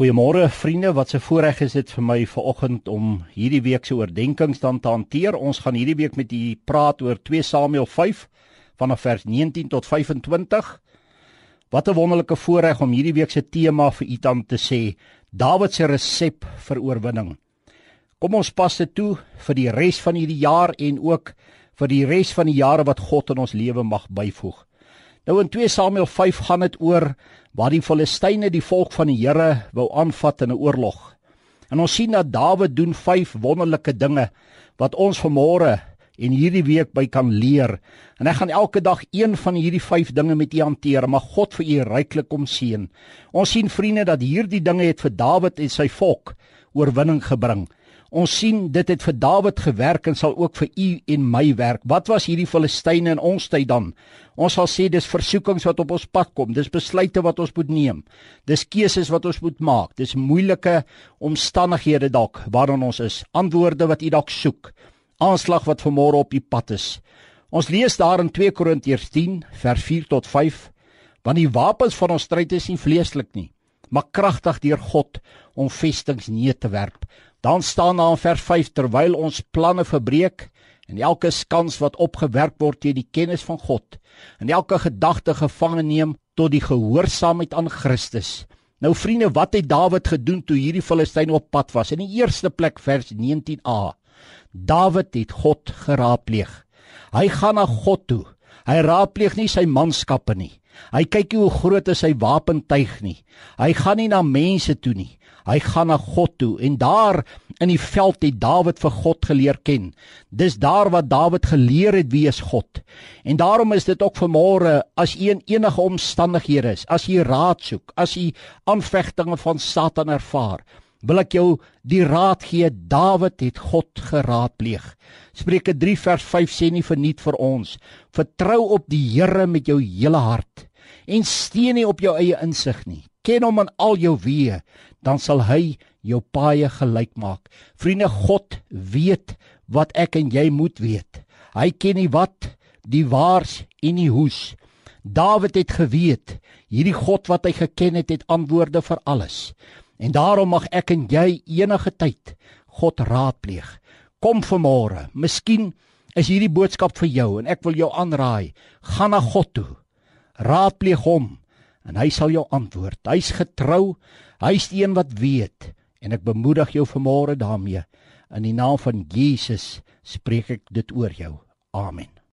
Goeiemôre vriende, wat 'n voorreg is dit vir my vanoggend om hierdie week se oordeenkings dan te hanteer. Ons gaan hierdie week met u praat oor 2 Samuel 5 vanaf vers 19 tot 25. Wat 'n wonderlike voorreg om hierdie week se tema vir u dan te sê, Dawid se resep vir oorwinning. Kom ons pas dit toe vir die res van hierdie jaar en ook vir die res van die jare wat God in ons lewe mag byvoeg. Nou in 2 Samuel 5 gaan dit oor waar die Filistyne die volk van die Here wou aanvat in 'n oorlog. En ons sien dat Dawid doen vyf wonderlike dinge wat ons vanmôre en hierdie week by kan leer. En ek gaan elke dag een van hierdie vyf dinge met u hanteer. Mag God vir u ryklik kom seën. Ons sien vriende dat hierdie dinge het vir Dawid en sy volk oorwinning gebring. Ons sien dit het vir Dawid gewerk en sal ook vir u en my werk. Wat was hierdie Filistyne in ons tyd dan? Ons sal sê dis versoekings wat op ons pad kom. Dis besluite wat ons moet neem. Dis keuses wat ons moet maak. Dis moeilike omstandighede dalk waarin ons is. Antwoorde wat u dalk soek. Aanslag wat vanmôre op u pad is. Ons lees daar in 2 Korintiërs 10 vers 4 tot 5 want die wapens van ons stryd is nie vleeslik nie, maar kragtig deur God om vestings neer te werp. Dan staan daar in vers 5 terwyl ons planne verbreek en elke skans wat opgewerk word teen die kennis van God en elke gedagte gevange neem tot die gehoorsaamheid aan Christus. Nou vriende, wat het Dawid gedoen toe hierdie Filistyne op pad was? In die eerste plek vers 19a. Dawid het God geraadpleeg. Hy gaan na God toe. Hy raadpleeg nie sy manskappe nie. Hy kyk nie hoe groot is sy wapentuig nie. Hy gaan nie na mense toe nie. Hy gaan na God toe en daar in die veld het Dawid vir God geleer ken. Dis daar wat Dawid geleer het wie is God. En daarom is dit ook vanmôre as u in enige omstandighede is, as u raad soek, as u aanvegtinge van Satan ervaar, wil ek jou die raad gee Dawid het God geraadpleeg. Spreuke 3 vers 5 sê nie verniet vir ons: Vertrou op die Here met jou hele hart en steun nie op jou eie insig nie. Ken hom in al jou weë, dan sal hy jou paaie gelyk maak. Vriende, God weet wat ek en jy moet weet. Hy ken die wat, die waars en die hoes. Dawid het geweet, hierdie God wat hy geken het, het antwoorde vir alles. En daarom mag ek en jy enige tyd God raadpleeg. Kom vanmôre. Miskien is hierdie boodskap vir jou en ek wil jou aanraai, gaan na God toe. Raadpleeg hom en hy sal jou antwoord. Hy's getrou. Hy's die een wat weet en ek bemoedig jou vanmôre daarmee. In die naam van Jesus spreek ek dit oor jou. Amen.